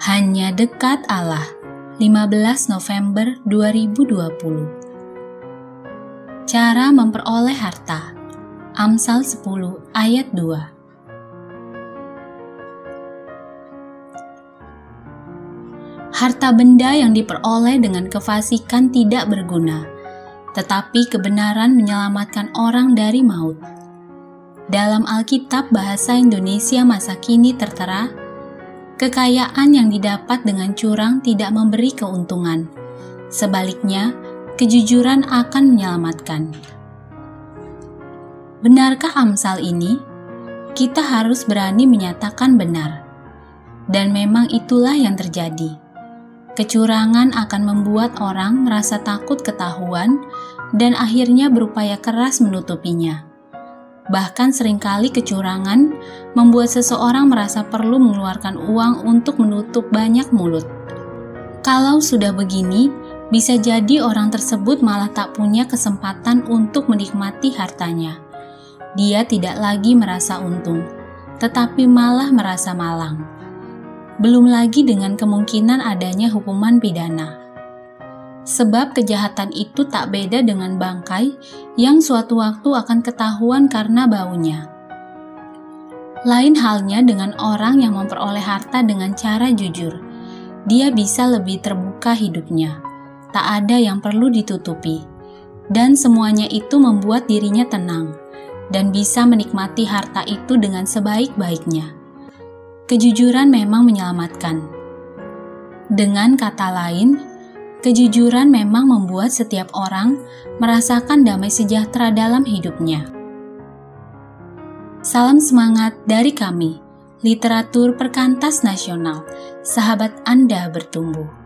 Hanya dekat Allah. 15 November 2020. Cara memperoleh harta. Amsal 10 ayat 2. Harta benda yang diperoleh dengan kefasikan tidak berguna, tetapi kebenaran menyelamatkan orang dari maut. Dalam Alkitab bahasa Indonesia masa kini tertera, Kekayaan yang didapat dengan curang tidak memberi keuntungan. Sebaliknya, kejujuran akan menyelamatkan. Benarkah Amsal ini? Kita harus berani menyatakan benar. Dan memang itulah yang terjadi. Kecurangan akan membuat orang merasa takut ketahuan dan akhirnya berupaya keras menutupinya. Bahkan sering kali kecurangan membuat seseorang merasa perlu mengeluarkan uang untuk menutup banyak mulut. Kalau sudah begini, bisa jadi orang tersebut malah tak punya kesempatan untuk menikmati hartanya. Dia tidak lagi merasa untung, tetapi malah merasa malang. Belum lagi dengan kemungkinan adanya hukuman pidana sebab kejahatan itu tak beda dengan bangkai yang suatu waktu akan ketahuan karena baunya. Lain halnya dengan orang yang memperoleh harta dengan cara jujur. Dia bisa lebih terbuka hidupnya. Tak ada yang perlu ditutupi. Dan semuanya itu membuat dirinya tenang dan bisa menikmati harta itu dengan sebaik-baiknya. Kejujuran memang menyelamatkan. Dengan kata lain, Kejujuran memang membuat setiap orang merasakan damai sejahtera dalam hidupnya. Salam semangat dari kami, literatur perkantas nasional, sahabat Anda bertumbuh.